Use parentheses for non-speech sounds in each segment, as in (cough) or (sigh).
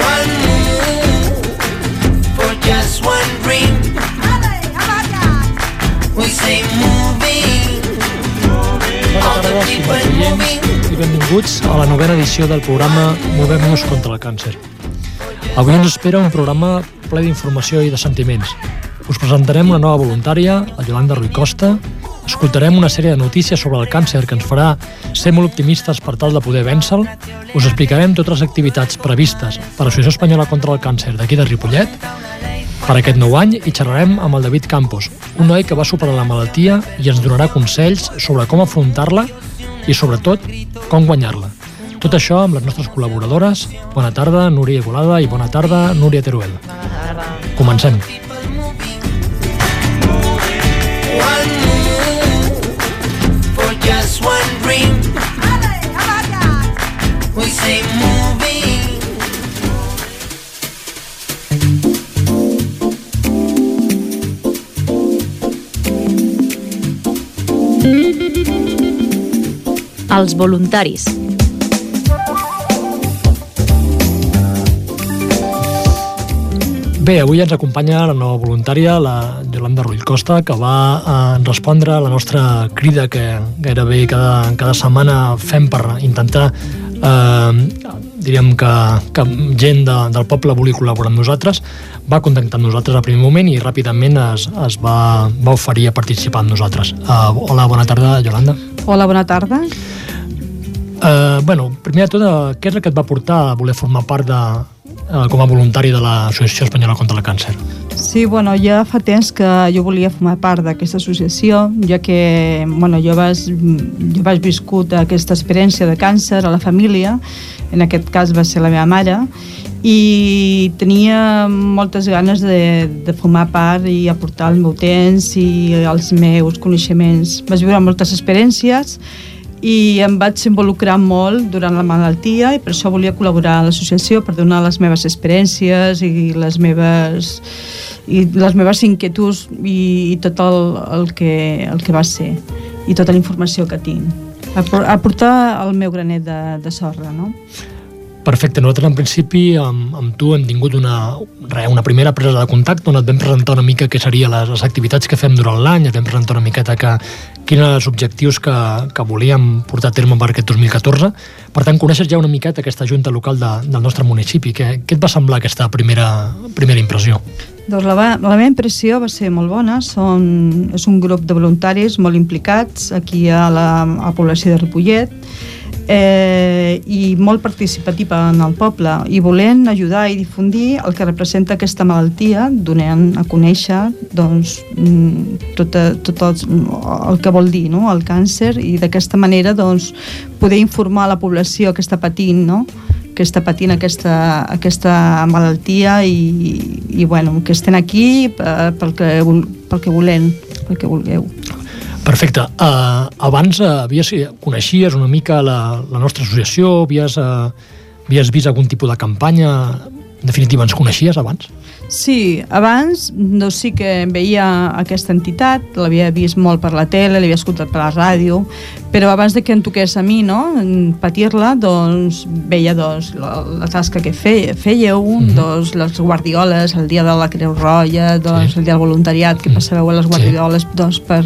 One move for just one dream. We say moving, i benvinguts a la novena edició del programa Movem-nos contra el càncer. Avui ens espera un programa ple d'informació i de sentiments. Us presentarem la nova voluntària, la Yolanda Rui Costa, escoltarem una sèrie de notícies sobre el càncer que ens farà ser molt optimistes per tal de poder vèncer-lo, us explicarem totes les activitats previstes per l'Associació Espanyola contra el Càncer d'aquí de Ripollet per aquest nou any i xerrarem amb el David Campos, un noi que va superar la malaltia i ens donarà consells sobre com afrontar-la i, sobretot, com guanyar-la. Tot això amb les nostres col·laboradores. Bona tarda, Núria Igualada, i bona tarda, Núria Teruel. Comencem. Els voluntaris. Bé, avui ens acompanya la nova voluntària, la Yolanda Rull Costa, que va eh, respondre a la nostra crida que gairebé cada, cada setmana fem per intentar eh, diríem que, que gent de, del poble vulgui col·laborar amb nosaltres, va contactar amb nosaltres al primer moment i ràpidament es, es va, va oferir a participar amb nosaltres. Uh, hola, bona tarda, Yolanda. Hola, bona tarda. Uh, bueno, primer de tot, uh, què és el que et va portar a voler formar part de, uh, com a voluntari de l'Associació Espanyola contra el Càncer? Sí, bueno, ja fa temps que jo volia formar part d'aquesta associació, ja que bueno, jo, vas, jo vaig viscut aquesta experiència de càncer a la família, en aquest cas va ser la meva mare, i tenia moltes ganes de, de formar part i aportar el meu temps i els meus coneixements. Vaig viure moltes experiències i em vaig involucrar molt durant la malaltia i per això volia col·laborar a l'associació per donar les meves experiències i les meves i les meves inquietuds i, i tot el, el, que, el que va ser i tota la informació que tinc Apor- aportar el meu granet de, de sorra no? Perfecte, nosaltres en principi amb, amb tu hem tingut una, re, una primera presa de contacte on et vam presentar una mica què serien les, les activitats que fem durant l'any, et vam presentar una miqueta que, quins eren els objectius que, que volíem portar a terme per aquest 2014. Per tant, coneixes ja una miqueta aquesta junta local de, del nostre municipi. Què, què et va semblar aquesta primera, primera impressió? Doncs la, la meva impressió va ser molt bona. Són, és un grup de voluntaris molt implicats aquí a la, a la població de Ripollet eh, i molt participativa en el poble i volent ajudar i difundir el que representa aquesta malaltia donant a conèixer doncs, mm, tot, tot el, el que vol dir no? el càncer i d'aquesta manera doncs, poder informar la població que està patint no? que està patint aquesta, aquesta malaltia i, i bueno, que estem aquí per, pel, que, pel que volem, pel que vulgueu. Perfecte. Uh, abans uh, havies, coneixies una mica la, la nostra associació? Havies, uh, havies vist algun tipus de campanya? En definitiva, ens coneixies abans? Sí, abans doncs sí que veia aquesta entitat, l'havia vist molt per la tele, l'havia escoltat per la ràdio, però abans de que em toqués a mi, no?, patir-la, doncs veia doncs, la, la tasca que fe, fèieu, mm -hmm. doncs les guardioles, el dia de la Creu Roja, doncs Sí. el dia del voluntariat, que passàveu a les guardioles, doncs per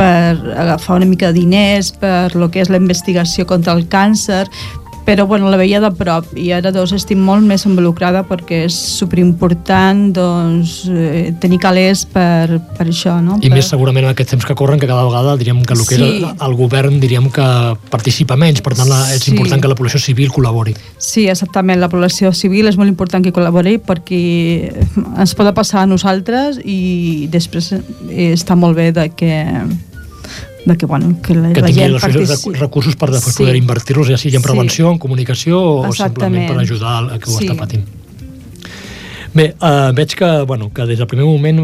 per agafar una mica de diners per lo que és la investigació contra el càncer però bueno, la veia de prop i ara doncs, estic molt més involucrada perquè és superimportant doncs, eh, tenir calés per, per això no? I per... més segurament en aquests temps que corren, que cada vegada diríem que el que Sí. és el, el govern diríem que participa menys, per tant la, és Sí. important que la població civil col·labori. Sí, exactament, la població civil és molt important que col·labori perquè ens pot passar a nosaltres i després eh, està molt bé de que de que, bueno, que la, que la gent els participi. recursos per després Sí. poder invertir-los, ja sigui en Sí. prevenció, en comunicació o Exactament. simplement per ajudar a qui ho Sí. està patint. Bé, uh, veig que, bueno, que des del primer moment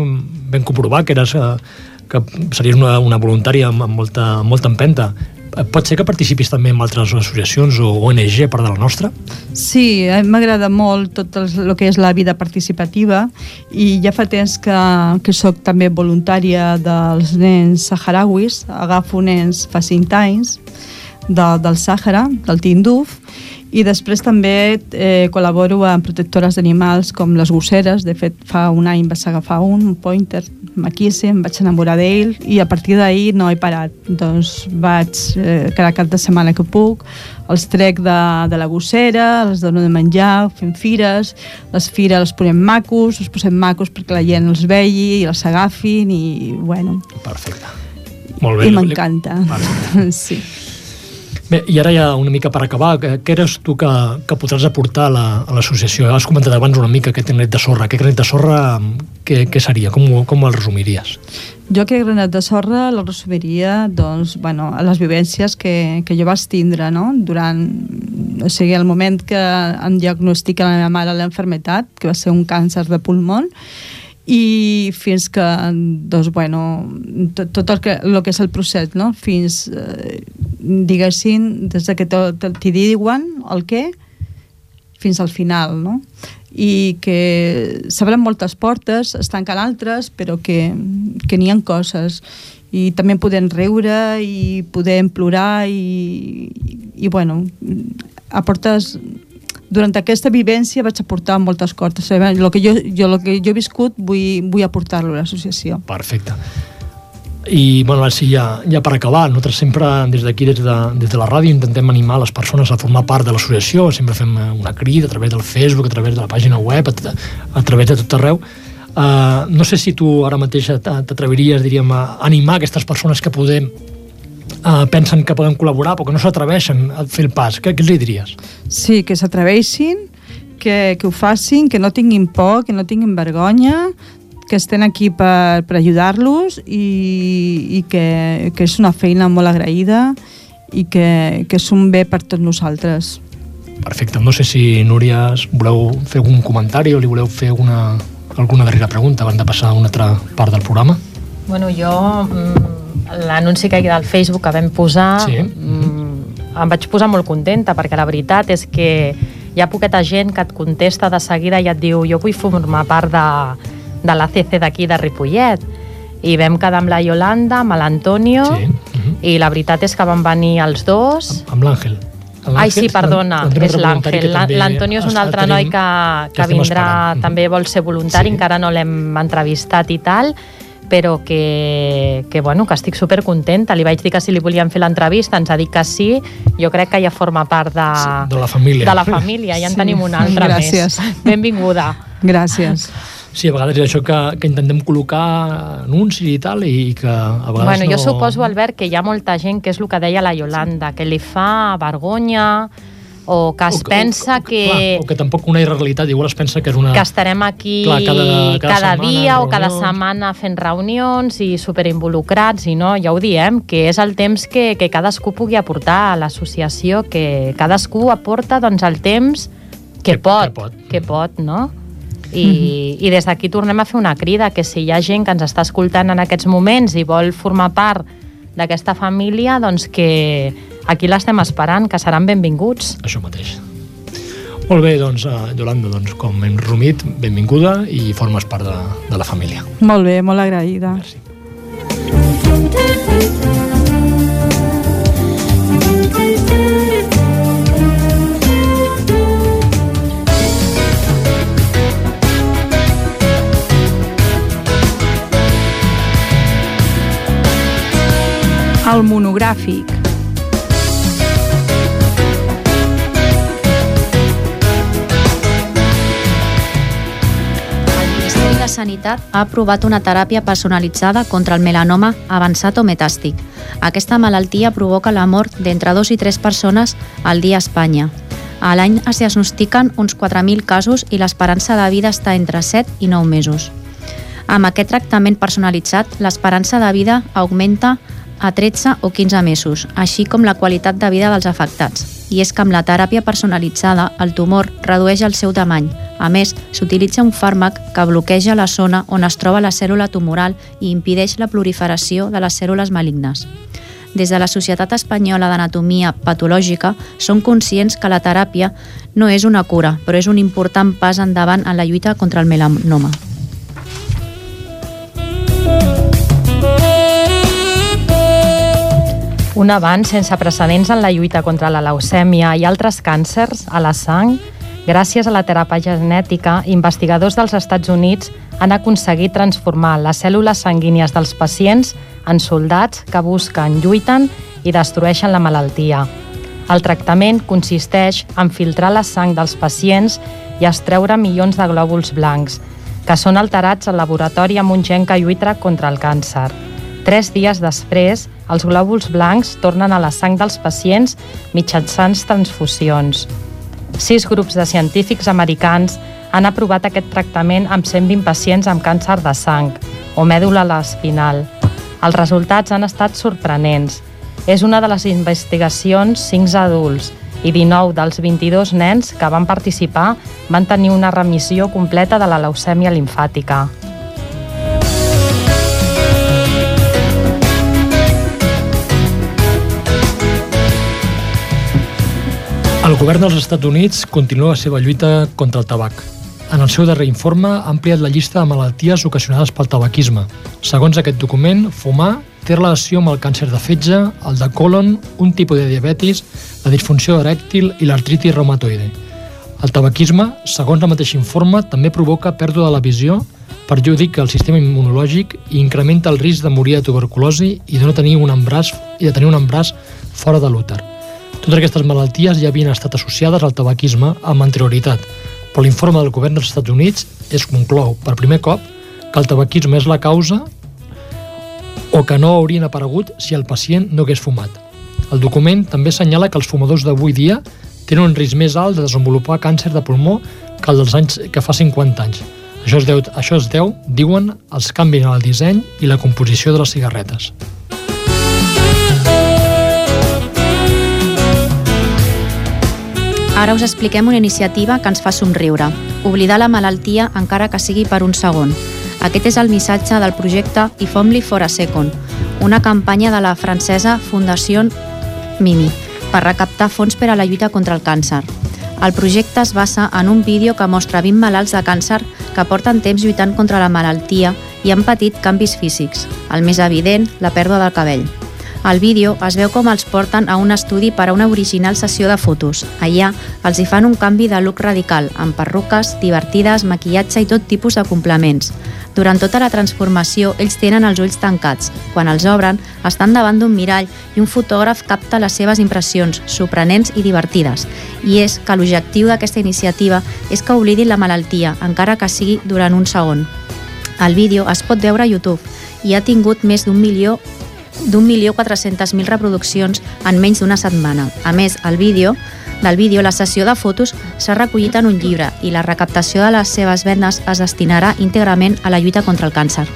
vam comprovar que eres uh, que series una, una voluntària amb, amb molta, amb molta empenta. Eh, Pot ser que participis també en altres associacions o ONG part de la nostra? Sí, mi m'agrada molt tot el, el que és la vida participativa i ja fa temps que, que sóc també voluntària dels nens saharauis, agafo nens fa cinc anys de, del Sàhara, del Tinduf, i després també eh, col·laboro amb protectores d'animals com les gosseres, de fet fa un any vaig agafar un, un pointer maquíssim, vaig enamorar d'ell i a partir d'ahir no he parat doncs vaig eh, cada cap de setmana que puc els trec de, de la gossera els dono de menjar, fem fires les fires les posem macos els posem macos perquè la gent els vegi i els agafin i bueno Perfecte. Molt bé. i m'encanta (laughs) sí. Bé, i ara ja una mica per acabar, què, què eres tu que, que podràs aportar a la- l'associació? Has comentat abans una mica aquest granet de sorra. Aquest granet de sorra, què, què seria? Com, com el resumiries? Jo aquest granat de sorra el resumiria doncs, bueno, a les vivències que, que jo vaig tindre no? durant o sigui, el moment que em diagnostica la meva mare l'enfermetat, que va ser un càncer de pulmó, i fins que, doncs, bueno, tot, tot el, que, el que és el procés, no? fins, eh, diguéssim, des de que t'hi diuen el què, fins al final, no? i que s'obren moltes portes, es tanquen altres, però que, que n'hi ha coses i també podem riure i podem plorar i, i bueno, aportes durant aquesta vivència vaig aportar moltes coses. El que jo, jo, el que jo he viscut vull, vull aportar-lo a l'associació. Perfecte. I, bueno, sí, ja, ja per acabar, nosaltres sempre des d'aquí, des, de, des de la ràdio, intentem animar les persones a formar part de l'associació, sempre fem una crida a través del Facebook, a través de la pàgina web, a, a través de tot arreu. Uh, no sé si tu ara mateix t'atreviries, diríem, a animar aquestes persones que podem uh, pensen que poden col·laborar però que no s'atreveixen a fer el pas. Què, què els hi diries? Sí, que s'atreveixin, que, que ho facin, que no tinguin por, que no tinguin vergonya, que estem aquí per, per ajudar-los i, i que, que és una feina molt agraïda i que, que és un bé per tots nosaltres. Perfecte. No sé si, Núria, voleu fer algun comentari o li voleu fer alguna, alguna darrera pregunta abans de passar a una altra part del programa. Bueno, jo mm, l'anunci que hi ha del Facebook que vam posar Sí. mm, em vaig posar molt contenta perquè la veritat és que hi ha poqueta gent que et contesta de seguida i et diu jo vull formar part de, de l'ACC d'aquí de Ripollet i vam quedar amb la Yolanda, amb l'Antonio Sí. mhm. i la veritat és que van venir els dos Amb l'Àngel. Ai, sí, perdona, és l'Àngel. La- L'Antonio és un altre noi que, que vindrà, també vol ser voluntari, Sí. encara no l'hem entrevistat i tal, però que, que, bueno, que estic super contenta. Li vaig dir que si li volíem fer l'entrevista, ens ha dit que sí. Jo crec que ja forma part de, De la família. de la família. Ja en Sí, tenim una altra gràcies. més. Benvinguda. Gràcies. Sí, a vegades és això que, que intentem col·locar anuncis i tal, i que a vegades Bueno, no... jo suposo, Albert, que hi ha molta gent, que és el que deia la Yolanda, que li fa vergonya o que es O pensa o, que... Clar, o que tampoc una realitat, igual es pensa que és una... que estarem aquí Clar, cada- cada cada, setmana, dia o cada setmana fent reunions i superinvolucrats i no, ja ho diem, que és el temps que, que cadascú pugui aportar a l'associació, que cadascú aporta doncs, el temps que, Que- pot, que pot. que pot, no? I, i des d'aquí tornem a fer una crida, que si hi ha gent que ens està escoltant en aquests moments i vol formar part d'aquesta família, doncs que aquí l'estem esperant, que seran benvinguts. Això mateix. Molt bé, doncs, uh, Yolanda, doncs, com hem resumit, benvinguda i formes part de, de la família. Molt bé, molt agraïda. Merci. Ministeri de Sanitat ha aprovat una teràpia personalitzada contra el melanoma avançat o metàstic. Aquesta malaltia provoca la mort d'entre 2 i 3 persones al dia a Espanya. A l'any es diagnostiquen uns 4.000 casos i l'esperança de vida està entre 7 i 9 mesos. Amb aquest tractament personalitzat, l'esperança de vida augmenta a 13 o 15 mesos, així com la qualitat de vida dels afectats. I és que amb la teràpia personalitzada el tumor redueix el seu tamany. A més, s'utilitza un fàrmac que bloqueja la zona on es troba la cèl·lula tumoral i impedeix la proliferació de les cèl·lules malignes. Des de la Societat Espanyola d'Anatomia Patològica són conscients que la teràpia no és una cura, però és un important pas endavant en la lluita contra el melanoma. Un avanç sense precedents en la lluita contra la leucèmia i altres càncers a la sang, gràcies a la teràpia genètica, investigadors dels Estats Units han aconseguit transformar les cèl·lules sanguínies dels pacients en soldats que busquen, lluiten i destrueixen la malaltia. El tractament consisteix en filtrar la sang dels pacients i extreure milions de glòbuls blancs, que són alterats al laboratori amb un gen que lluita contra el càncer. Tres dies després, els glòbuls blancs tornen a la sang dels pacients mitjançant transfusions. Sis grups de científics americans han aprovat aquest tractament amb 120 pacients amb càncer de sang o mèdula espinal. Els resultats han estat sorprenents. És una de les investigacions 5 adults i 19 dels 22 nens que van participar van tenir una remissió completa de la leucèmia limfàtica. El govern dels Estats Units continua la seva lluita contra el tabac. En el seu darrer informe ha ampliat la llista de malalties ocasionades pel tabaquisme. Segons aquest document, fumar té relació amb el càncer de fetge, el de colon, un tipus de diabetis, la disfunció erèctil i l'artritis reumatoide. El tabaquisme, segons el mateix informe, també provoca pèrdua de la visió, perjudica el sistema immunològic i incrementa el risc de morir de tuberculosi i de no tenir un embràs i de tenir un embràs fora de l'úter. Totes aquestes malalties ja havien estat associades al tabaquisme amb anterioritat, però l'informe del govern dels Estats Units es conclou per primer cop que el tabaquisme és la causa o que no haurien aparegut si el pacient no hagués fumat. El document també assenyala que els fumadors d'avui dia tenen un risc més alt de desenvolupar càncer de pulmó que el dels anys que fa 50 anys. Això es deu, això es deu diuen, els canvis en el disseny i la composició de les cigarretes. Ara us expliquem una iniciativa que ens fa somriure. Oblidar la malaltia encara que sigui per un segon. Aquest és el missatge del projecte If Only for a Second, una campanya de la francesa Fundació Mimi per recaptar fons per a la lluita contra el càncer. El projecte es basa en un vídeo que mostra 20 malalts de càncer que porten temps lluitant contra la malaltia i han patit canvis físics. El més evident, la pèrdua del cabell. Al vídeo es veu com els porten a un estudi per a una original sessió de fotos. Allà els hi fan un canvi de look radical, amb perruques, divertides, maquillatge i tot tipus de complements. Durant tota la transformació, ells tenen els ulls tancats. Quan els obren, estan davant d'un mirall i un fotògraf capta les seves impressions, sorprenents i divertides. I és que l'objectiu d'aquesta iniciativa és que oblidin la malaltia, encara que sigui durant un segon. El vídeo es pot veure a YouTube i ha tingut més d'un milió d'un milió 400.000 reproduccions en menys d'una setmana. A més, el vídeo del vídeo, la sessió de fotos s'ha recollit en un llibre i la recaptació de les seves vendes es destinarà íntegrament a la lluita contra el càncer.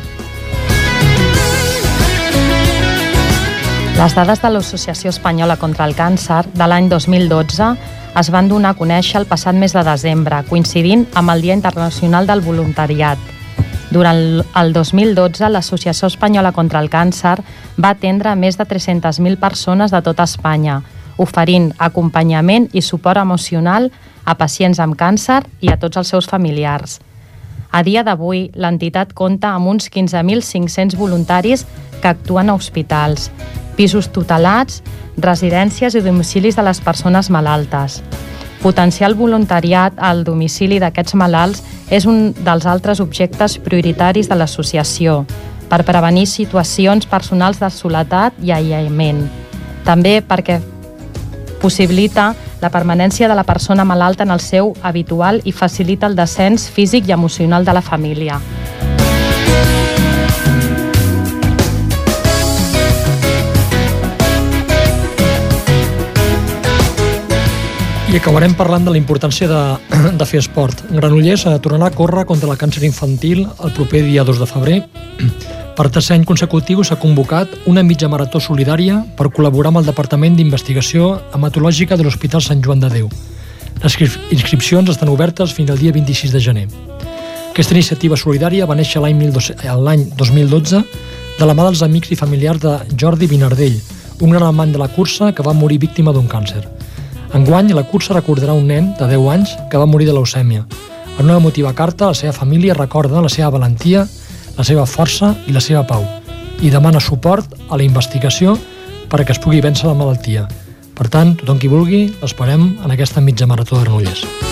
Les dades de l'Associació Espanyola contra el Càncer de l'any 2012 es van donar a conèixer el passat mes de desembre, coincidint amb el Dia Internacional del Voluntariat. Durant el 2012, l'Associació Espanyola contra el Càncer va atendre més de 300.000 persones de tota Espanya, oferint acompanyament i suport emocional a pacients amb càncer i a tots els seus familiars. A dia d'avui, l'entitat compta amb uns 15.500 voluntaris que actuen a hospitals, pisos tutelats, residències i domicilis de les persones malaltes. Potenciar el voluntariat al domicili d'aquests malalts és un dels altres objectes prioritaris de l'associació per prevenir situacions personals de soledat i aïllament. També perquè possibilita la permanència de la persona malalta en el seu habitual i facilita el descens físic i emocional de la família. I acabarem parlant de la importància de, (clears throat) de fer esport. Granollers eh, tornarà a córrer contra el càncer infantil el proper dia 2 de febrer. (clears throat) Per tercer any consecutiu s'ha convocat una mitja marató solidària per col·laborar amb el Departament d'Investigació Hematològica de l'Hospital Sant Joan de Déu. Les inscripcions estan obertes fins al dia 26 de gener. Aquesta iniciativa solidària va néixer l'any 2012 de la mà dels amics i familiars de Jordi Vinardell, un gran amant de la cursa que va morir víctima d'un càncer. Enguany, la cursa recordarà un nen de 10 anys que va morir de leucèmia. En una emotiva carta, la seva família recorda la seva valentia, la seva força i la seva pau i demana suport a la investigació perquè es pugui vèncer la malaltia. Per tant, tothom qui vulgui, l'esperem en aquesta mitja marató de Granollers.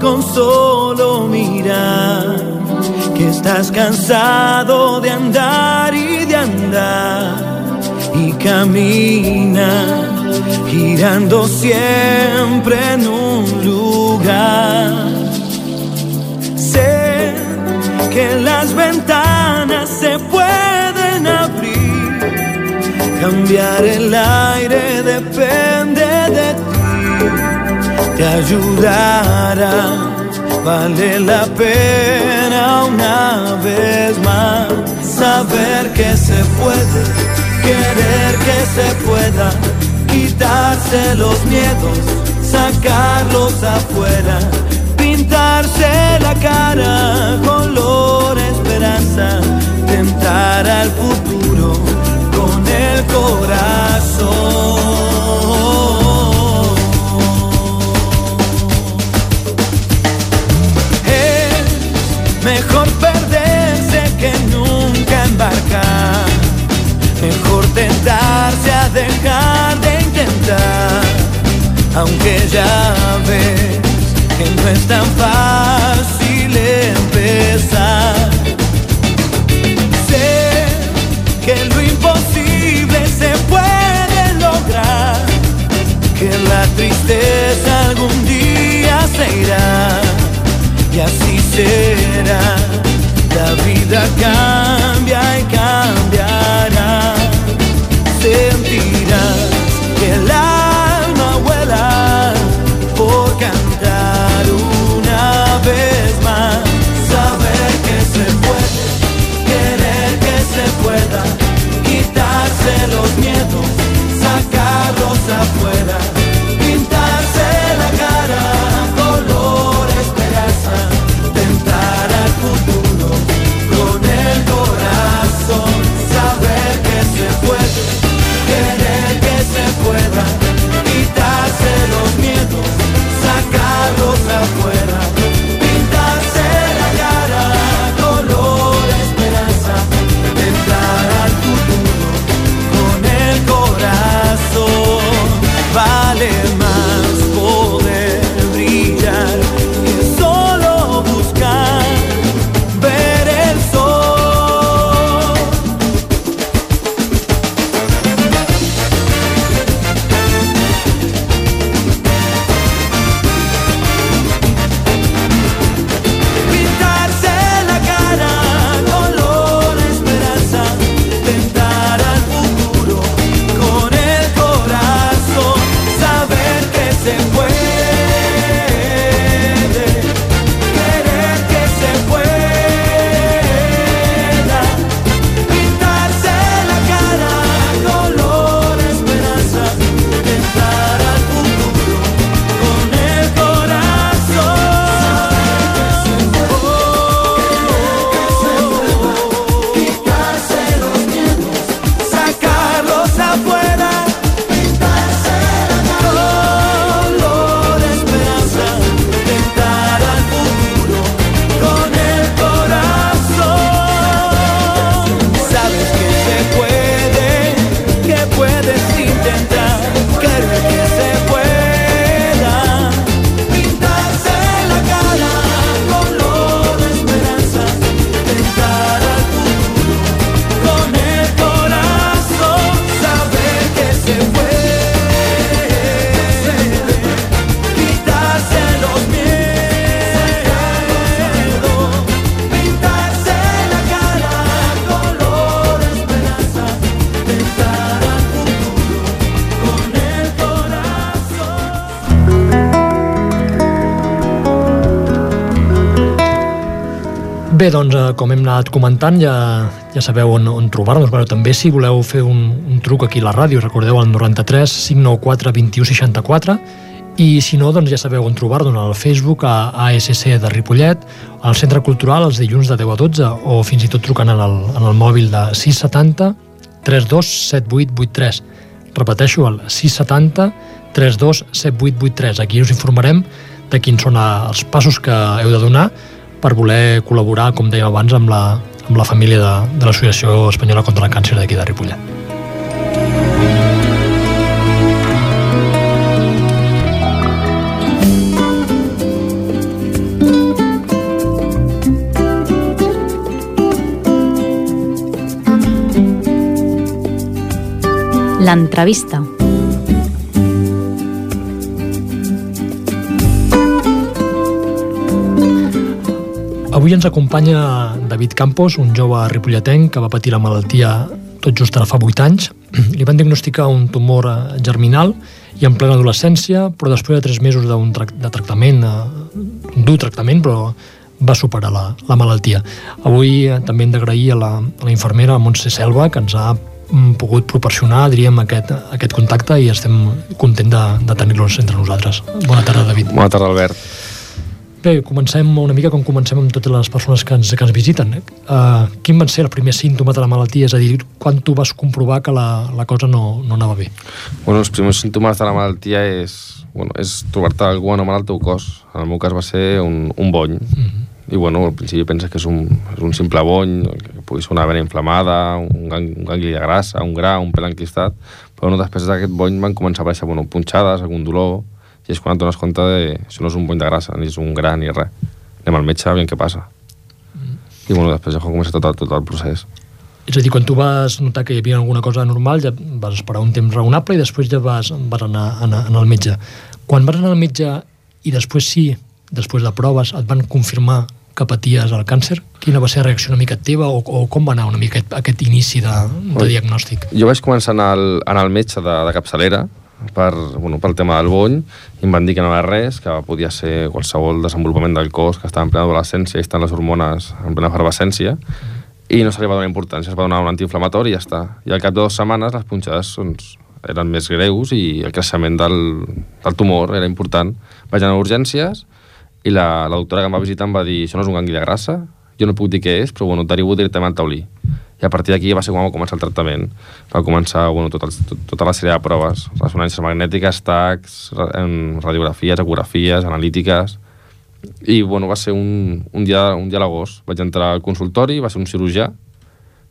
Con solo mirar que estás cansado de andar y de andar y camina girando siempre en un lugar. Sé que las ventanas se pueden abrir, cambiar el aire de te ayudará vale la pena una vez más saber que se puede, querer que se pueda, quitarse los miedos, sacarlos afuera, pintarse la cara color esperanza, tentar al futuro con el corazón. Ya ves que no es tan fácil empezar. Sé que lo imposible se puede lograr. Que la tristeza algún día se irá y así será. La vida cambia afuera, Bé, doncs, eh, com hem anat comentant, ja, ja sabeu on, on trobar-nos, però també si voleu fer un, un truc aquí a la ràdio, recordeu el 93 594 21 64, i si no, doncs ja sabeu on trobar-nos al Facebook, a ASC de Ripollet, al Centre Cultural els dilluns de 10 a 12, o fins i tot trucant en el, en el mòbil de 670 32 7883. Repeteixo, el 670 32 7883. Aquí us informarem de quins són els passos que heu de donar per voler col·laborar, com dèiem abans, amb la, amb la família de, de l'Associació Espanyola contra el Càncer d'aquí de Ripollet. L'entrevista. Avui ens acompanya David Campos, un jove ripolletenc que va patir la malaltia tot just ara fa 8 anys. Li van diagnosticar un tumor eh, germinal i en plena adolescència, però després de 3 mesos d'un tra de tractament, eh, un dur tractament, però va superar la, la malaltia. Avui eh, també hem d'agrair a, la, a la infermera Montse Selva, que ens ha mm, pogut proporcionar, diríem, aquest, aquest contacte i estem contents de, de tenir-los entre nosaltres. Bona tarda, David. Bona tarda, Albert. Bé, comencem una mica com comencem amb totes les persones que ens, que ens visiten. Uh, quin van ser els primers símptomes de la malaltia? És a dir, quan tu vas comprovar que la, la cosa no, no anava bé? Bueno, els primers símptomes de la malaltia és, bueno, és trobar-te algú anormal al teu cos. En el meu cas va ser un, un bony. Mm -hmm. I bueno, al principi penses que és un, és un simple bony, que pugui ser una vena inflamada, un, gang, un gangli de grassa, un gra, un pèl enquistat, però bueno, després d'aquest bony van començar a aparèixer bueno, punxades, algun dolor, i és quan et dones compte de això no és un bony de grassa, ni és un gra ni res. Anem al metge, aviam què passa. Mm. I bueno, després ja comença tot el, tot el procés. És a dir, quan tu vas notar que hi havia alguna cosa anormal, ja vas esperar un temps raonable i després ja vas, vas anar, anar, anar al metge. Quan vas anar al metge i després sí, després de proves, et van confirmar que paties el càncer? Quina va ser la reacció una mica teva o, o com va anar una mica aquest, aquest inici de, de diagnòstic? Jo vaig començar a anar al, anar al metge de, de capçalera, per, bueno, pel tema del bony i em van dir que no era res, que podia ser qualsevol desenvolupament del cos que estava en plena adolescència i estan les hormones en plena efervescència i no se li va donar importància, es va donar un antiinflamatori i ja està. I al cap de dues setmanes les punxades doncs, eren més greus i el creixement del, del tumor era important. Vaig anar a urgències i la, la doctora que em va visitar em va dir això no és un gangli de grassa, jo no puc dir què és, però bueno, derivo directament al taulí i a partir d'aquí va ser quan va començar el tractament. Va començar bueno, tot el, tot, tota la sèrie de proves, ressonàncies magnètiques, tacs, radiografies, ecografies, analítiques, i bueno, va ser un, un dia, un dia a l'agost. Vaig entrar al consultori, va ser un cirurgià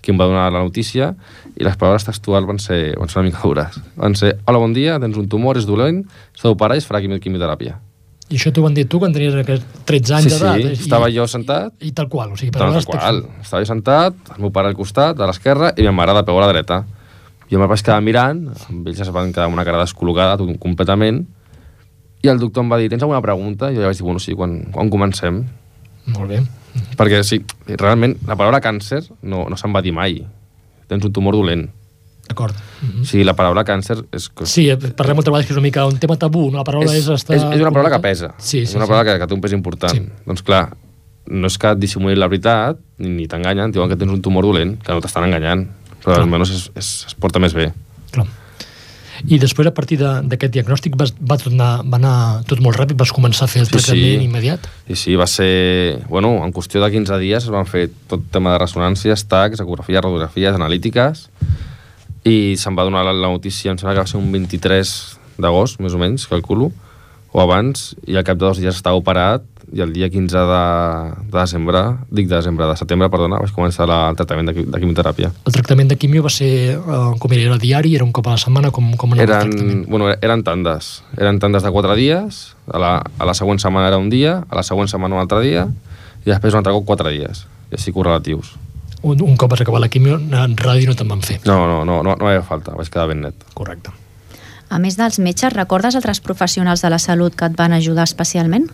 qui em va donar la notícia i les paraules textuals van ser, van ser una mica dures. Van ser, hola, bon dia, tens un tumor, és dolent, s'ha d'operar i es farà quimioteràpia. I això t'ho van dir tu quan tenies aquests 13 anys sí, d'edat? Sí, i, estava jo sentat. I tal qual, o sigui, Tal qual. Estava jo sentat, el meu pare al costat, a l'esquerra, i ma mare de peu a la dreta. Jo me'l vaig quedar mirant, amb ells es van quedar amb una cara descol·locada tot, completament, i el doctor em va dir, tens alguna pregunta? I jo li vaig dir, bueno, sí, quan, quan comencem? Molt bé. Perquè sí, realment, la paraula càncer no, no se'n va dir mai. Tens un tumor dolent. D'acord. Mm -hmm. Sí, la paraula càncer és... Sí, parlem moltes vegades que és una mica un tema tabú, no? La paraula és... és, és, és una paraula que pesa. Sí, sí, és una sí. paraula que, que té un pes important. Sí. Doncs clar, no és que et dissimulin la veritat, ni, ni t'enganyen, diuen que tens un tumor dolent, que no t'estan enganyant, però Clar. almenys es, es, es porta més bé. Clar. I després, a partir d'aquest diagnòstic, vas, va, tot anar, va anar tot molt ràpid? Vas començar a fer el Sí, tractament sí. immediat? I sí, va ser... Bueno, en qüestió de 15 dies es van fer tot tema de ressonàncies, tacs, ecografies, radiografies, analítiques, i se'm va donar la, la notícia, em sembla que va ser un 23 d'agost, més o menys, calculo, o abans, i al cap de dos dies estava operat, i el dia 15 de, de desembre, dic de desembre, de setembre, perdona, vaig començar la, el tractament de, de quimioteràpia. El tractament de quimio va ser, uh, com era, era diari, era un cop a la setmana, com, com anava el Eren, tractament? bueno, eren tandes. Eren tandes de 4 dies, a la, a la següent setmana era un dia, a la següent setmana un altre dia, i després un altre cop 4 dies, i així correlatius. Un, un cop vas acabar la quimio, en ràdio no te'n van fer. No, no, no, no, no hi havia falta, vaig quedar ben net. Correcte. A més dels metges, recordes altres professionals de la salut que et van ajudar especialment?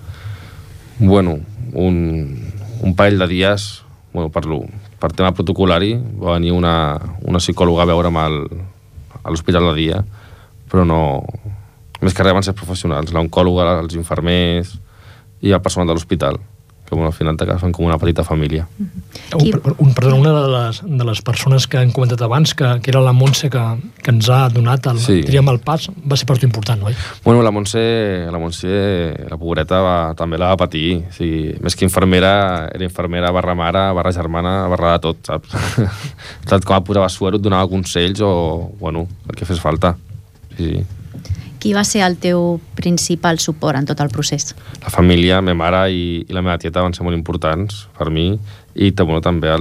Bueno, un, un parell de dies, bueno, per, lo, per tema protocolari, va venir una, una psicòloga a veure'm al, a l'hospital de dia, però no... Més que res van ser professionals, l'oncòloga, els infermers i el personal de l'hospital, que però bueno, al final t'acabes fent com una petita família. Un, per- un, perdona, una de les, de les persones que han comentat abans, que, que era la Montse que, que ens ha donat el, Sí. diríem, el pas, va ser per tu important, oi? Bueno, la Montse, la Montse, la pobreta, va, també la va patir. O sigui, més que infermera, era infermera barra mare, barra germana, barra de tot, saps? (laughs) Tot com a posava suero, et donava consells o, bueno, el que fes falta. Sí, sí. Qui va ser el teu principal suport en tot el procés? La família, la meva mare i, i la meva tieta van ser molt importants per mi i bueno, també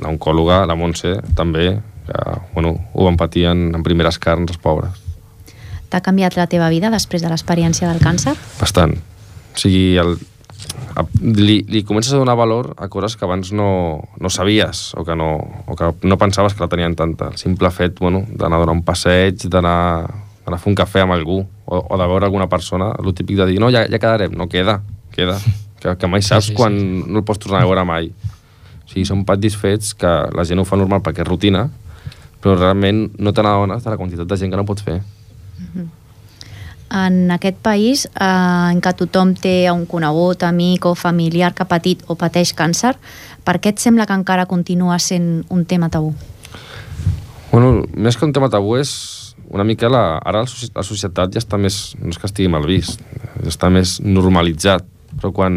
l'oncòloga, la Montse, també, que bueno, ho van patir en, en primeres carns, els pobres. T'ha canviat la teva vida després de l'experiència del càncer? Bastant. O sigui, el, a, li, li comences a donar valor a coses que abans no, no sabies o que no, o que no pensaves que la tenien tanta. El simple fet bueno, d'anar a donar un passeig, d'anar d'anar a fer un cafè amb algú o, o de veure alguna persona, el típic de dir no, ja, ja quedarem, no, queda, queda. (laughs) Que, que mai saps sí, sí. quan no el pots tornar a veure mai. O sigui, són petits fets que la gent ho fa normal perquè és rutina, però realment no te n'adones de la quantitat de gent que no pots fer. En aquest país, eh, en què tothom té un conegut, amic o familiar que ha patit o pateix càncer, per què et sembla que encara continua sent un tema tabú? Bueno, més que un tema tabú és una mica la, ara la, soci- la societat ja està més, no és que estigui mal vist, està més normalitzat, però quan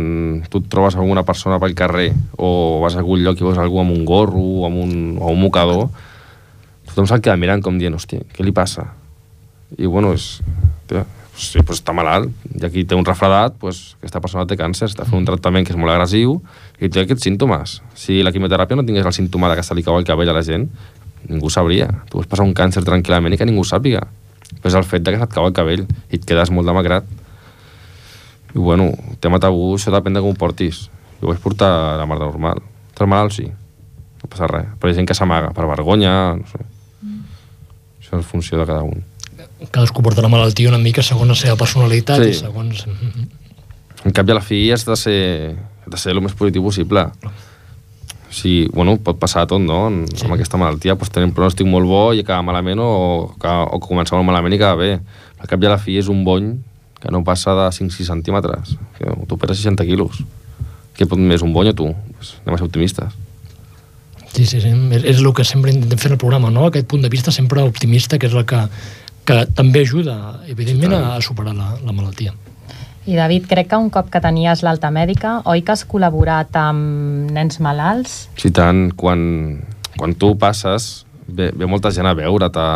tu et trobes alguna persona pel carrer o vas a algun lloc i veus algú amb un gorro o amb un, o un mocador, tothom se'l queda mirant com dient, hòstia, què li passa? I bueno, és, tia, sí, pues està malalt, i aquí té un refredat, pues, aquesta persona té càncer, està fent un tractament que és molt agressiu i té aquests símptomes. Si la quimioteràpia no tingués el símptoma de que se li cau el cabell a la gent, ningú sabria. Tu pots passar un càncer tranquil·lament i que ningú sàpiga. Però és el fet de que se't cau el cabell i et quedes molt demacrat. I bueno, tema tabú, això depèn de com ho portis. Jo ho vaig portar a la mar de normal. Estàs malalt, sí. No passa res. Però hi ha gent que s'amaga per vergonya, no sé. Això és funció de cada un. Cadascú porta la malaltia una mica segons la seva personalitat Sí. i segons... En cap i a la fi has de ser, has de ser el més positiu possible. O sigui, bueno, pot passar tot, no? En, sí. Amb aquesta malaltia, doncs tenim un pronòstic molt bo i acaba malament o, que, o comença molt malament i acaba bé. Al cap i a la fi és un bony que no passa de 5-6 centímetres. Que tu peses 60 quilos. Què pot més, un bony o tu? Pues anem a ser optimistes. Sí, sí, sí. És, és el que sempre intentem fer en el programa, no? Aquest punt de vista sempre optimista, que és el que, que també ajuda, evidentment, a, a superar la, la malaltia. I David, crec que un cop que tenies l'alta mèdica, oi que has col·laborat amb nens malalts? Si tant, quan, quan tu passes, ve, ve molta gent a veure't a,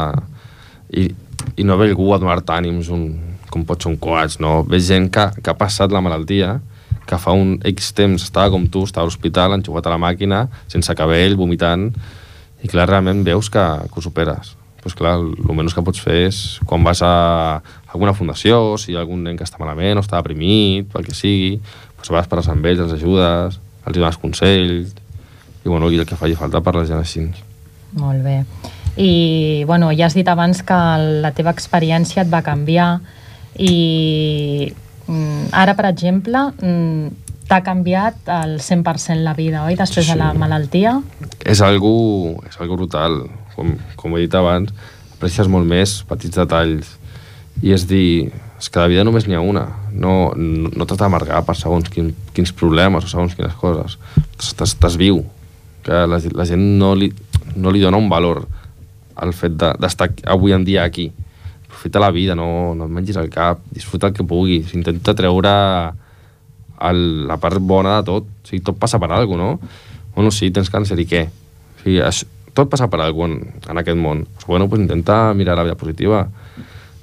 i, i no ve algú a donar-te ànims, un, com pot ser un coach, no? Ve gent que, que ha passat la malaltia, que fa un X temps estava com tu, estava a l'hospital, enxufat a la màquina, sense cabell, vomitant, i clar, realment veus que, que ho superes. Pues clar, el menys que pots fer és quan vas a alguna fundació, si hi ha algun nen que està malament o està deprimit, pel que sigui, pues vas per amb ells, els ajudes, els dones consells, i bueno, i el que faci falta per la gent així. Molt bé. I, bueno, ja has dit abans que la teva experiència et va canviar i mm, ara, per exemple, mm, t'ha canviat al 100% la vida, oi? Després Sí, de la malaltia? és algo, és algo brutal. Com, com he dit abans, aprecies molt més petits detalls. I és dir, és que la vida només n'hi ha una. No, no, no t'has d'amargar per segons quin, quins problemes o segons quines coses. Estàs, viu. Que la, la gent no li, no li dona un valor al fet de- d'estar de, avui en dia aquí. Aprofita la vida, no, no et mengis el cap, disfruta el que puguis, intenta treure el, la part bona de tot. O sigui, tot passa per alguna cosa, no? Bueno, sí, tens càncer, i què? O sigui, això, tot passa per alguna cosa en, en aquest món. Pues, bueno, pues intenta mirar la vida positiva.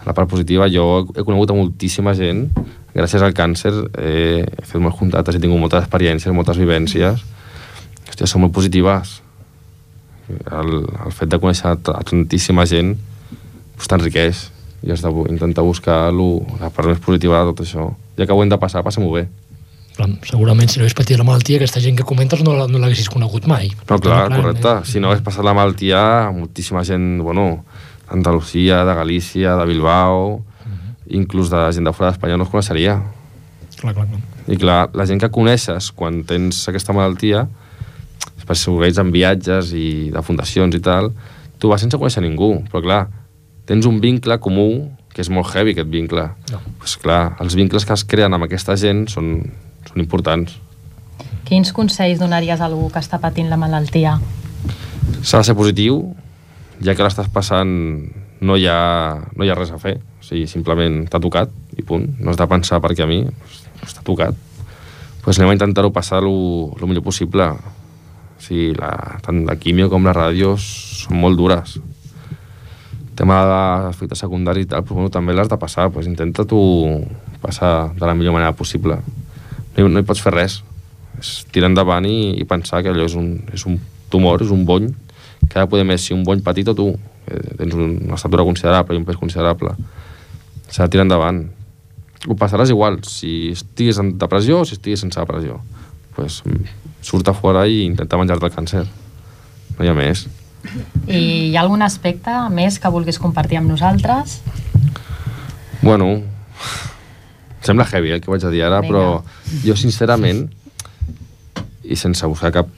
La part positiva, jo he conegut a moltíssima gent, gràcies al càncer eh, he fet molts contactes, he tingut moltes experiències, moltes vivències. Hòstia, són molt positives. El, el fet de conèixer a tantíssima gent pues, t'enriqueix i has d'intentar buscar lo, la part més positiva de tot això. Ja que ho hem de passar, passa-m'ho bé. Clar, segurament, si no hagués patit la malaltia, aquesta gent que comentes no, no l'haguessis conegut mai. No, clar, Clar, correcte. eh? Si no hagués passat la malaltia, moltíssima gent, bueno, d'Andalusia, de Galícia, de Bilbao, inclús de gent de fora d'Espanya no es coneixeria. Clar, clar, clar. I clar, la gent que coneixes quan tens aquesta malaltia, per si ho veus en viatges i de fundacions i tal, tu vas sense conèixer ningú, però clar, tens un vincle comú que és molt heavy, aquest vincle. No. Pues clar, els vincles que es creen amb aquesta gent són, són importants. Quins consells donaries a algú que està patint la malaltia? S'ha de ser positiu, ja que l'estàs passant no hi, ha, no hi ha res a fer. O sigui, simplement t'ha tocat i punt. No has de pensar perquè a mi està tocat. Pues anem a intentar-ho passar el millor possible. O sigui, la, tant la quimio com la ràdio són molt dures. El tema d'efectes secundaris i tal, però, bueno, també l'has de passar. Pues intenta tu passar de la millor manera possible. No hi, no hi pots fer res. És tirar endavant i, i pensar que allò és un, és un tumor, és un bony, que poder més si un bony petit o tu. Eh, tens una estatura considerable i un pes considerable. S'ha de tirar endavant. Ho passaràs igual, si estigues en depressió o si estigues sense depressió. Pues, surt a fora i intenta menjar-te el càncer. No hi ha més. I hi ha algun aspecte més que vulguis compartir amb nosaltres? Bueno, sembla heavy el que vaig a dir ara, Vinga. però jo sincerament, i sense buscar cap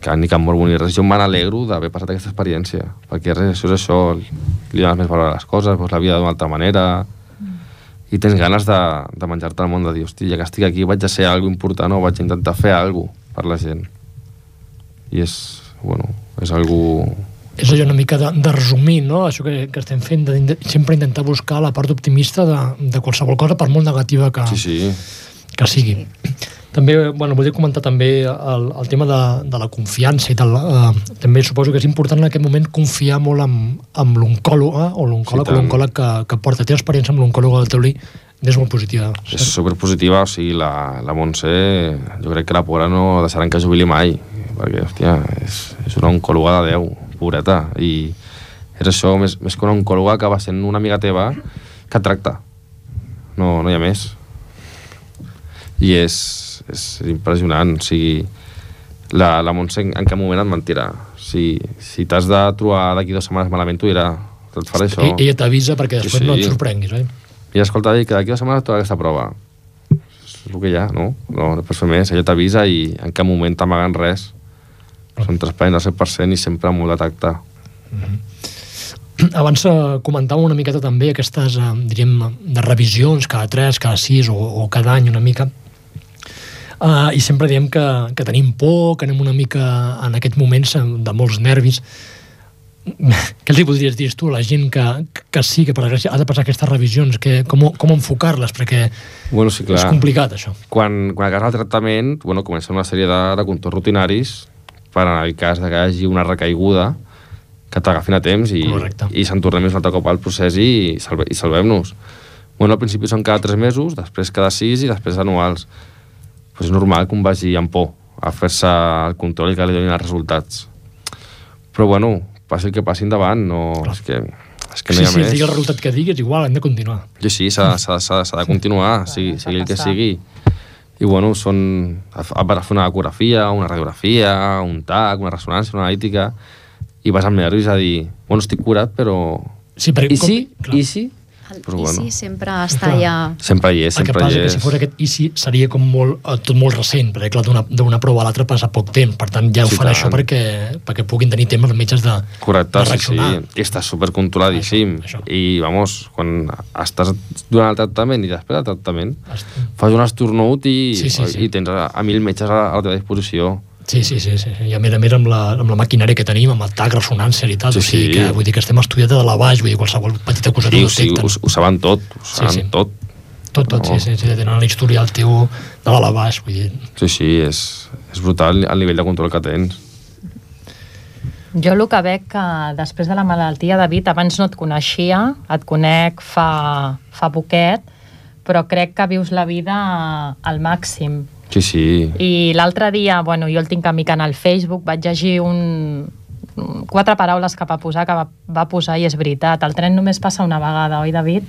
que ni cap morbo ni res, jo me n'alegro d'haver passat aquesta experiència, perquè res, això és això, li dones més valor a les coses, veus la vida d'una altra manera, i tens ganes de, de menjar-te el món, de dir, hosti, ja que estic aquí vaig a ser algo important o vaig a intentar fer alguna per la gent. I és, bueno, és algo... És allò una mica de, de resumir, no? Això que, que estem fent, de, de sempre intentar buscar la part optimista de, de qualsevol cosa, per molt negativa que, Sí, sí, que sigui. També, bueno, volia comentar també el, el tema de, de la confiança i tal. Eh, també suposo que és important en aquest moment confiar molt amb, amb l'oncòloga o l'oncòleg Sí, o l'oncòleg que, que porta. Té experiència amb l'oncòloga del Taulí, és molt positiva. és superpositiva, o sigui, la, la Montse, jo crec que la pobra no deixaran que jubili mai, perquè, hòstia, és, és una oncòloga de Déu, pobreta, i és això, més, més que una oncòloga que va sent una amiga teva que et tracta. No, no hi ha més. I és, és impressionant, o sigui, la, la Montse en, en cap moment et mentirà. Si, si t'has de trobar d'aquí dues setmanes malament, t'ho dirà. Et faré això. E ella t'avisa perquè després Sí, no et sí. sorprenguis, oi? I escolta, que d'aquí dues setmanes tota aquesta prova. És el que hi ha, no? No, no pots fer més. Ella t'avisa i en cap moment t'amaguen res. Són transparents al 100% i sempre amb molt de tacte. Abans eh, comentàvem una miqueta també aquestes, eh, diríem, de revisions cada 3, cada 6 o, o cada any una mica. Uh, I sempre diem que, que tenim por, que anem una mica en aquests moments eh, de molts nervis. Què els hi podries dir tu a la gent que, que sí, que per desgràcia ha de passar aquestes revisions? Que, com, com enfocar-les? Perquè Bueno, sí, clar. és complicat, això. Quan, quan acabes el tractament, bueno, comencen una sèrie de, de contorns rutinaris per en el cas de que hi hagi una recaiguda que t'agafin a temps i, Correcte. i se'n tornem un altre cop al procés i, salve, i salvem-nos. Bueno, al principi són cada 3 mesos, després cada 6 i després anuals. És normal que un vagi amb por a fer-se el control i que li donin els resultats. Però bueno, passi el que passi endavant, no, és que, és que no sí, hi ha sí, més. digui el resultat que diguis, igual, hem de continuar. Sí, sí, s'ha de continuar, sigui, sigui el que sigui. I bueno, són... A a fer una ecografia, una radiografia, un TAC, una ressonància, una analítica, i vas amb nervis a dir, bueno, estic curat, però... Sí, perquè I com- sí, clar. i sí, El Però I bueno. sí, sempre està allà... sempre hi és, El que sempre passa hi que és. si fos aquest ICI seria com molt, eh, tot molt recent, perquè clar, d'una- d'una prova a l'altra passa poc temps, per tant ja ho Sí, fan tant. això perquè, perquè puguin tenir temps els metges de, Correcte, de sí, sí. reaccionar. I està supercontroladíssim. Això, això. I, vamos, quan estàs durant el tractament i després del tractament, Est- fas un esternut i, Sí, sí, sí. i tens a, a mil metges a, a la teva disposició. Sí, sí, sí, sí. I a més a més amb la, amb la maquinària que tenim, amb el TAC, ressonància i tal, Sí, o sigui sí. que vull dir que estem estudiats de la baix, vull dir qualsevol petita cosa Sí, ho detecten. ho, ho saben tot, ho Sí, saben sí. tot. Tot, tot, sí, No. sí, sí, tenen l'historial teu de dalt a baix, vull dir... Sí, sí, és, és brutal el nivell de control que tens. Jo el que veig que després de la malaltia, David, abans no et coneixia, et conec fa, fa poquet, però crec que vius la vida al màxim. Sí, sí. I l'altre dia, bueno, jo el tinc amic en el Facebook, vaig llegir un, quatre paraules que va posar, que va, va posar, i és veritat. El tren només passa una vegada, oi, David?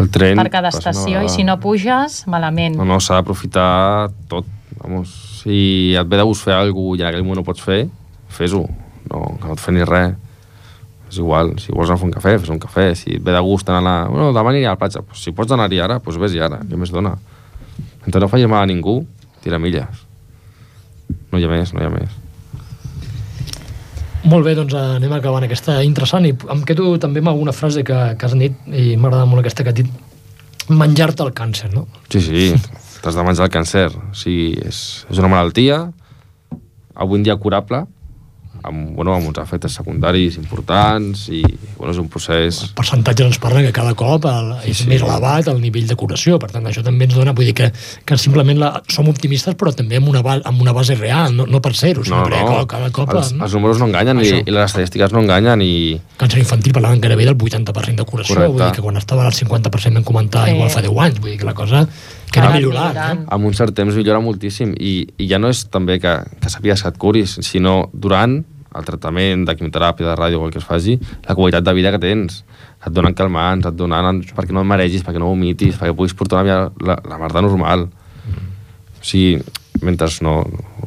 El tren... Per cada estació, i si no puges, malament. No, no, s'ha d'aprofitar tot. Vamos, si et ve de gust fer alguna cosa i en aquell moment no pots fer, fes-ho. No, que no et fer ni res. És igual, si vols anar a fer un cafè, fes un cafè. Si et ve de gust anar a la... Bueno, demà aniré a la platja. Pues, si pots anar-hi ara, doncs vés-hi ara. Què més dona? Mentre no facis mal a ningú, tira milles. No hi ha més, no hi ha més. Molt bé, doncs eh, anem acabant aquesta interessant i em quedo també amb alguna frase que, que has dit i m'agrada molt aquesta que has dit menjar-te el càncer, no? Sí, sí, t'has de menjar el càncer. O sigui, és, és una malaltia, avui en dia curable, amb, bueno, amb uns efectes secundaris importants i bueno, és un procés... El percentatge ens parla que cada cop el, és sí. més elevat el nivell de curació, per tant això també ens dona, vull dir que, que simplement la, som optimistes però també amb una, amb una base real, no, no per ser-ho, sinó No, perquè no, cada cop... els, no? els números no enganyen i, Això. i les estadístiques no enganyen i Càncer infantil parlaven gairebé del 80% de curació, Correcte. vull dir que quan estava al 50% vam comentar Sí. igual fa 10 anys, vull dir que la cosa que era millorant. millorant. Eh? amb un cert temps millora moltíssim i, i ja no és també que, que sàpigues que et curis, sinó durant el tractament de quimioteràpia, de ràdio o el que es faci, la qualitat de vida que tens. Et donen calmants, et donen perquè no et maregis, perquè no vomitis, perquè puguis portar una vida, la, la merda normal. O sigui, mentre no,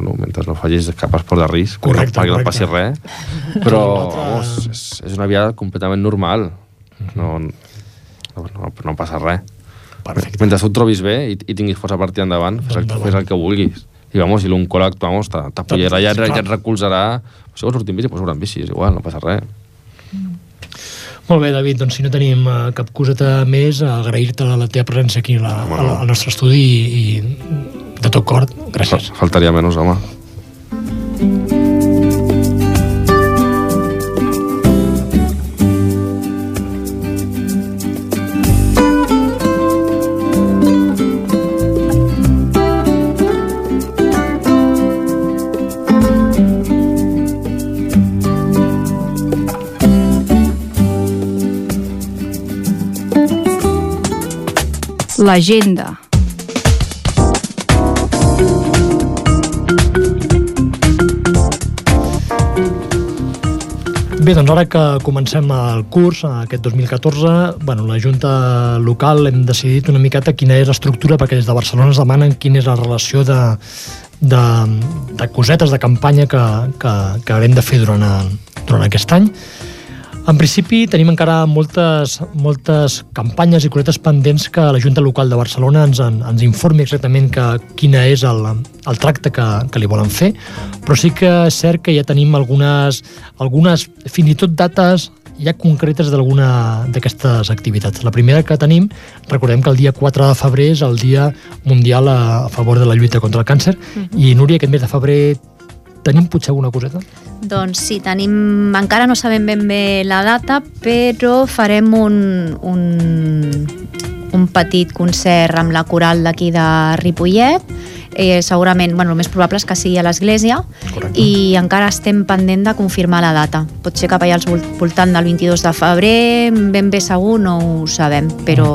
no, mentre no facis cap esport de risc, Correcte, perquè no correcte. passi res, (laughs) però vamos, és, és una vida completament normal. No, no, no, no passa res. Perfecte. Mentre tu et trobis bé i, i tinguis força per tirar endavant, fes el, Endavant. fes el que vulguis. I vamos, i l'oncòleg, vamos, t'apoyarà i et, recolzarà. Si vols sortir en bici, pots sortir en bici, és igual, no passa res. Molt bé, David, doncs si no tenim eh, cap coseta més, agrair-te la, la teva presència aquí la, a la, al nostre estudi i, i de tot cor, gràcies. Fa- Faltaria menys, home. L'agenda. Bé, doncs ara que comencem el curs, aquest 2014, bueno, la Junta Local hem decidit una miqueta quina és l'estructura, perquè des de Barcelona ens demanen quina és la relació de, de, de cosetes de campanya que, que, que haurem de fer durant, durant aquest any. En principi tenim encara moltes, moltes campanyes i cosetes pendents que la Junta Local de Barcelona ens, en, ens informi exactament que, quina és el, el tracte que, que li volen fer, però sí que és cert que ja tenim algunes, algunes fins i tot dates ja concretes d'alguna d'aquestes activitats. La primera que tenim, recordem que el dia 4 de febrer és el Dia Mundial a, a favor de la lluita contra el càncer, i Núria, aquest mes de febrer tenim potser alguna coseta? Doncs sí, tenim... Encara no sabem ben bé la data, però farem un, un, un petit concert amb la coral d'aquí de Ripollet. Eh, segurament, bueno, el més probable és que sigui a l'església i encara estem pendent de confirmar la data. Pot ser cap allà al vol- voltant del 22 de febrer, ben bé segur no ho sabem, però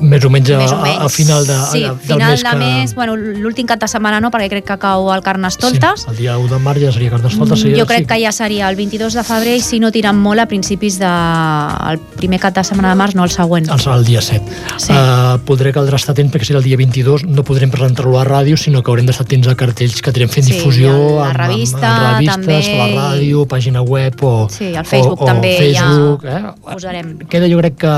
Més o menys a, més o a, menys. a final de, sí, del final mes de que... mes, bueno, l'últim cap de setmana no, perquè crec que cau el Carnestoltes. Sí, el dia 1 de març ja seria Carnestoltes. Seria, Jo crec sí. que ja seria el 22 de febrer i si no tiren molt a principis de... el primer cap de setmana de març, no el següent. El el dia 7. Sí. Uh, podré caldrà estar atent perquè serà el dia 22, no podrem presentar-lo a ràdio, sinó que haurem d'estar atents a cartells que tirem fent Sí, difusió a la revista, amb, amb revistes, també, a la ràdio, pàgina web o, Sí, al Facebook o, o també Facebook, ja eh? posarem. Queda jo crec que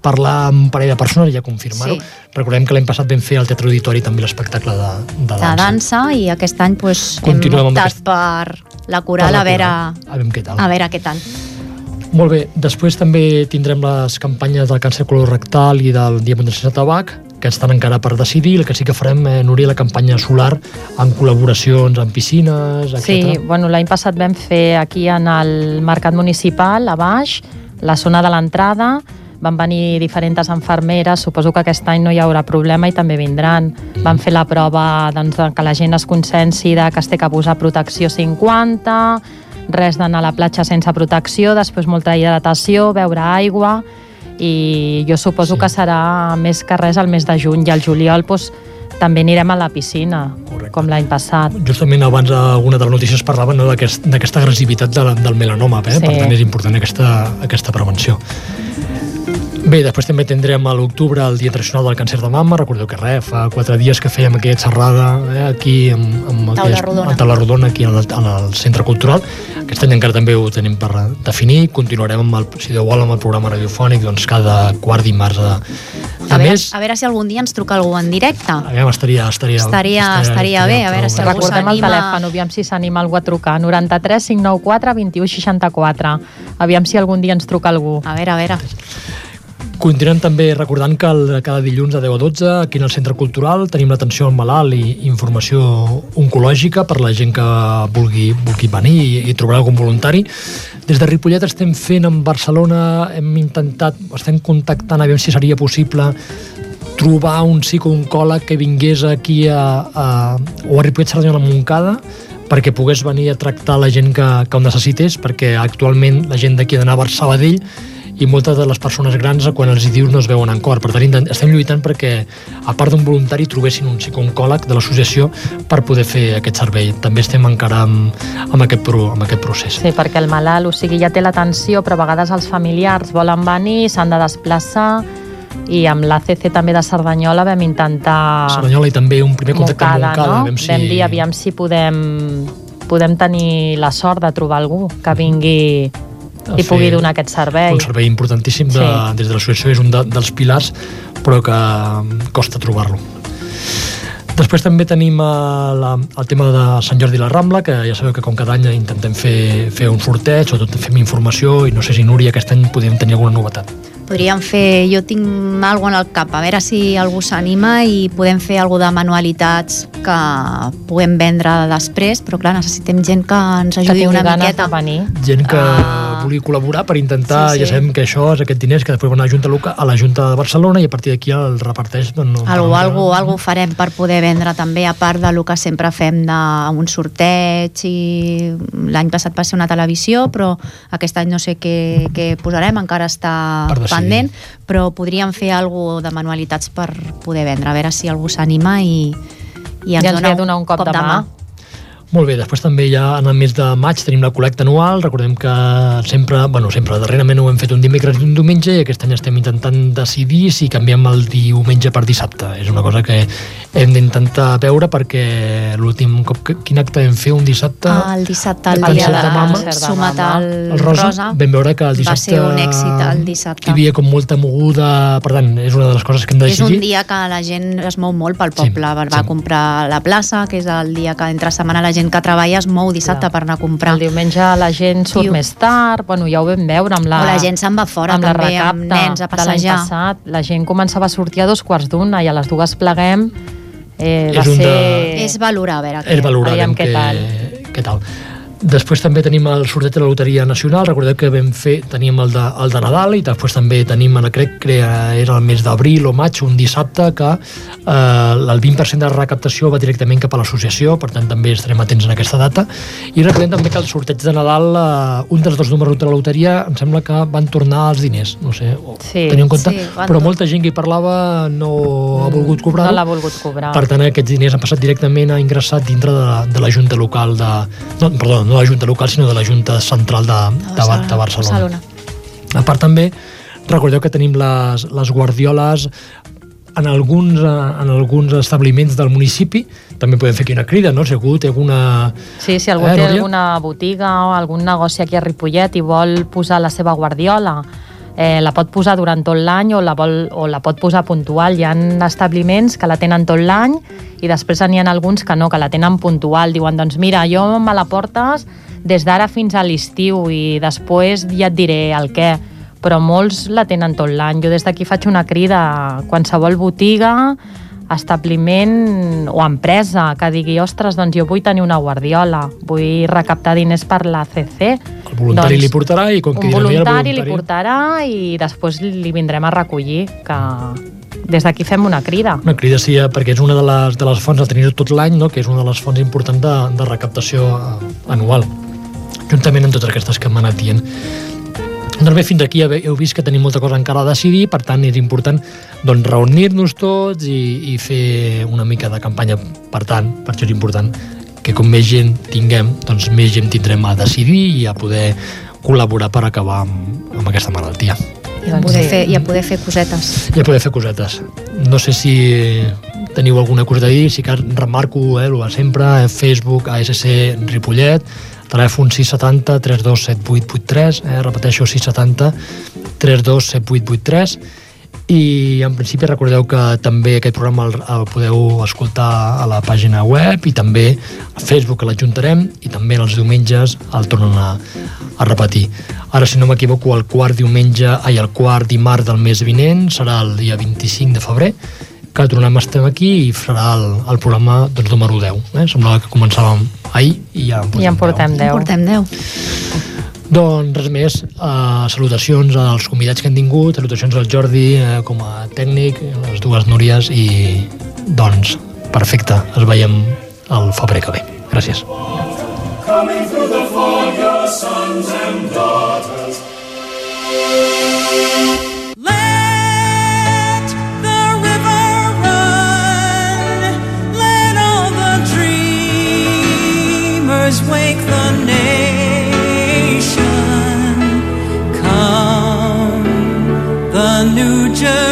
parlar amb un parell de persones i ja confirmar-ho. Sí. Recordem que l'any passat vam fer al Teatre Auditori també l'espectacle de, de De dansa. dansa i aquest any pues, hem Continuem amb optat aquest- per la coral, Per la a veure, coral. A veure què tal. a veure què tal. Molt bé, després també tindrem les campanyes del càncer colorectal i del Dia Mundial sense tabac, que estan encara per decidir. El que sí que farem, eh, Núria, la campanya solar amb col·laboracions amb piscines, etc. Sí, bueno, l'any passat vam fer aquí en el Mercat Municipal, a baix, la zona de l'entrada, van venir diferents enfermeres, suposo que aquest any no hi haurà problema i també vindran. Van fer la prova doncs, que la gent es consensi de que es té que posar protecció 50, res d'anar a la platja sense protecció, després molta hidratació, beure aigua, i jo suposo Sí. que serà més que res al mes de juny i al juliol doncs, també anirem a la piscina, Correcte. com l'any passat. Justament abans alguna de les notícies parlaven no, d'aquest- d'aquesta agressivitat de, del melanoma, eh? Sí. per tant és important aquesta, aquesta prevenció. Bé, després també tindrem a l'octubre el Dia Internacional del Càncer de Mama. Recordeu que res, fa quatre dies que fèiem aquella xerrada eh, aquí amb, amb el Taula rodona. Taula Rodona, aquí en el, en el Centre Cultural. Aquest any encara també ho tenim per definir. Continuarem, amb el, si Déu vol, amb el programa radiofònic doncs, cada quart dimarts de, de A veure, mes. a veure si algun dia ens truca algú en directe. Aviam, estaria, estaria, Estaria- estaria bé, a veure si algú Recordem el s'anima. telèfon, aviam si s'anima algú a trucar. 93 594 21 64. Aviam si algun dia ens truca algú. A veure, a veure. Continuem també recordant que el, cada dilluns de 10 a 12 aquí en el Centre Cultural tenim l'atenció al malalt i informació oncològica per la gent que vulgui, vulgui venir i, i trobar algun voluntari. Des de Ripollet estem fent en Barcelona, hem intentat, estem contactant a veure si seria possible trobar un psicooncòleg que vingués aquí a, a, o a Ripollet Cerdanyola Montcada perquè pogués venir a tractar la gent que, que ho necessités, perquè actualment la gent d'aquí ha d'anar a Sabadell i moltes de les persones grans quan els hi dius no es veuen en cor. Per tant, estem lluitant perquè, a part d'un voluntari, trobessin un psicooncòleg de l'associació per poder fer aquest servei. També estem encara amb, amb, aquest, pro, amb aquest procés. Sí, perquè el malalt, o sigui, ja té l'atenció, però a vegades els familiars volen venir, s'han de desplaçar, i amb l'ACC també de Cerdanyola vam intentar... Cerdanyola i també un primer contacte Moncada, amb Moncada. No? Vam, si... vam dir, aviam si podem, podem tenir la sort de trobar algú que vingui i pugui donar aquest servei. Un servei importantíssim de, sí. des de l'associació, és un de, dels pilars, però que costa trobar-lo. Després també tenim el, el tema de Sant Jordi i la Rambla, que ja sabeu que com cada any intentem fer, fer un sorteig, sobretot fem informació, i no sé si Núria aquest any podem tenir alguna novetat podríem fer, jo tinc alguna al cap, a veure si algú s'anima i podem fer alguna de manualitats que puguem vendre després, però clar, necessitem gent que ens ajudi que una miqueta. De venir. Gent que uh... vulgui col·laborar per intentar, sí, sí. ja sabem que això és aquest diners que després van a la Junta local, a la Junta de Barcelona i a partir d'aquí el reparteix. Doncs, no, algú, algú, algú farem per poder vendre també, a part de lo que sempre fem d'un sorteig i l'any passat va ser una televisió, però aquest any no sé què, què posarem, encara està pendent, però podríem fer alguna de manualitats per poder vendre, a veure si algú s'anima i, i ens, I ens dona, un, donar un cop, cop de mà. mà. Molt bé, després també ja en el mes de maig tenim la col·lecta anual, recordem que sempre, bueno, sempre darrerament ho hem fet un dimecres i un diumenge i aquest any estem intentant decidir si canviem el diumenge per dissabte. És una cosa que hem d'intentar veure perquè l'últim cop, que, quin acte vam fer un dissabte? Ah, el dissabte, el, el dia de, de mama, sumat al el Rosa, Rosa, vam veure que el dissabte... Va ser un èxit el dissabte. Hi havia com molta moguda, per tant, és una de les coses que hem de decidir. És un dia que la gent es mou molt pel poble, sí, va sí. comprar la plaça, que és el dia que entre setmana la gent que treballa es mou dissabte Clar. per anar a comprar. El diumenge la gent surt Diu... més tard, bueno, ja ho vam veure amb la... O la gent se'n va fora amb també, amb nens a passejar. Passat, la gent començava a sortir a dos quarts d'una i a les dues pleguem eh, va és ser... De... És valorar, a veure què, és valorar, què, què tal. Què tal. Després també tenim el sorteig de la Loteria Nacional, recordeu que vam fer, teníem el de, el de Nadal i després també tenim, crec que era el mes d'abril o maig, un dissabte, que eh, el 20% de la recaptació va directament cap a l'associació, per tant també estarem atents en aquesta data. I recordem també que el sorteig de Nadal, eh, un dels dos números de la loteria, em sembla que van tornar els diners, no sé, sí, teniu en compte, sí, però molta gent que hi parlava no mm, ha volgut cobrar No l'ha volgut cobrar. Per tant, aquests diners han passat directament a ingressar dintre de, de la Junta Local de... No, perdó, no de la Junta Local, sinó de la Junta Central de, de, Barcelona, de Barcelona. Barcelona. A part també, recordeu que tenim les, les guardioles en alguns, en alguns establiments del municipi també podem fer aquí una crida, no? Si algú té alguna... Sí, si algú eh, té alguna botiga o algun negoci aquí a Ripollet i vol posar la seva guardiola eh, la pot posar durant tot l'any o, la vol, o la pot posar puntual. Hi ha establiments que la tenen tot l'any i després n'hi ha alguns que no, que la tenen puntual. Diuen, doncs mira, jo me la portes des d'ara fins a l'estiu i després ja et diré el què però molts la tenen tot l'any. Jo des d'aquí faig una crida a qualsevol botiga, establiment o empresa que digui, ostres, doncs jo vull tenir una guardiola, vull recaptar diners per la CC. El voluntari doncs, li portarà i com que un voluntari, voluntari li portarà i després li vindrem a recollir, que des d'aquí fem una crida. Una crida, sí, eh, perquè és una de les, de les fonts, de tenir tot l'any, no? que és una de les fonts importants de, de recaptació eh, anual juntament amb totes aquestes que m'han anat dient. Doncs bé, fins aquí heu vist que tenim molta cosa encara a decidir, per tant és important doncs, reunir-nos tots i, i fer una mica de campanya. Per tant, per això és important que com més gent tinguem, doncs més gent tindrem a decidir i a poder col·laborar per acabar amb, amb aquesta malaltia. I a, poder fer, I a poder fer cosetes. I a poder fer cosetes. No sé si teniu alguna cosa a dir, sí que remarco eh, sempre, Facebook, ASC Ripollet, telèfon 670 327883, eh, repeteixo 670 327883 i en principi recordeu que també aquest programa el, el podeu escoltar a la pàgina web i també a Facebook l'adjuntarem i també els diumenges el tornen a, a repetir. Ara, si no m'equivoco, el quart diumenge, ai, el quart dimarts del mes vinent serà el dia 25 de febrer que tornem a estar aquí i farà el, el programa doncs, número 10. Eh? Semblava que començàvem ahir i ja en I en portem 10. Portem 10. doncs res més, uh, salutacions als convidats que han tingut, salutacions al Jordi uh, com a tècnic, les dues Núries i doncs perfecte, ens veiem el febrer que ve. Gràcies. Coming through the fog, your sons and daughters. Always wake the nation. Come, the new Jerusalem.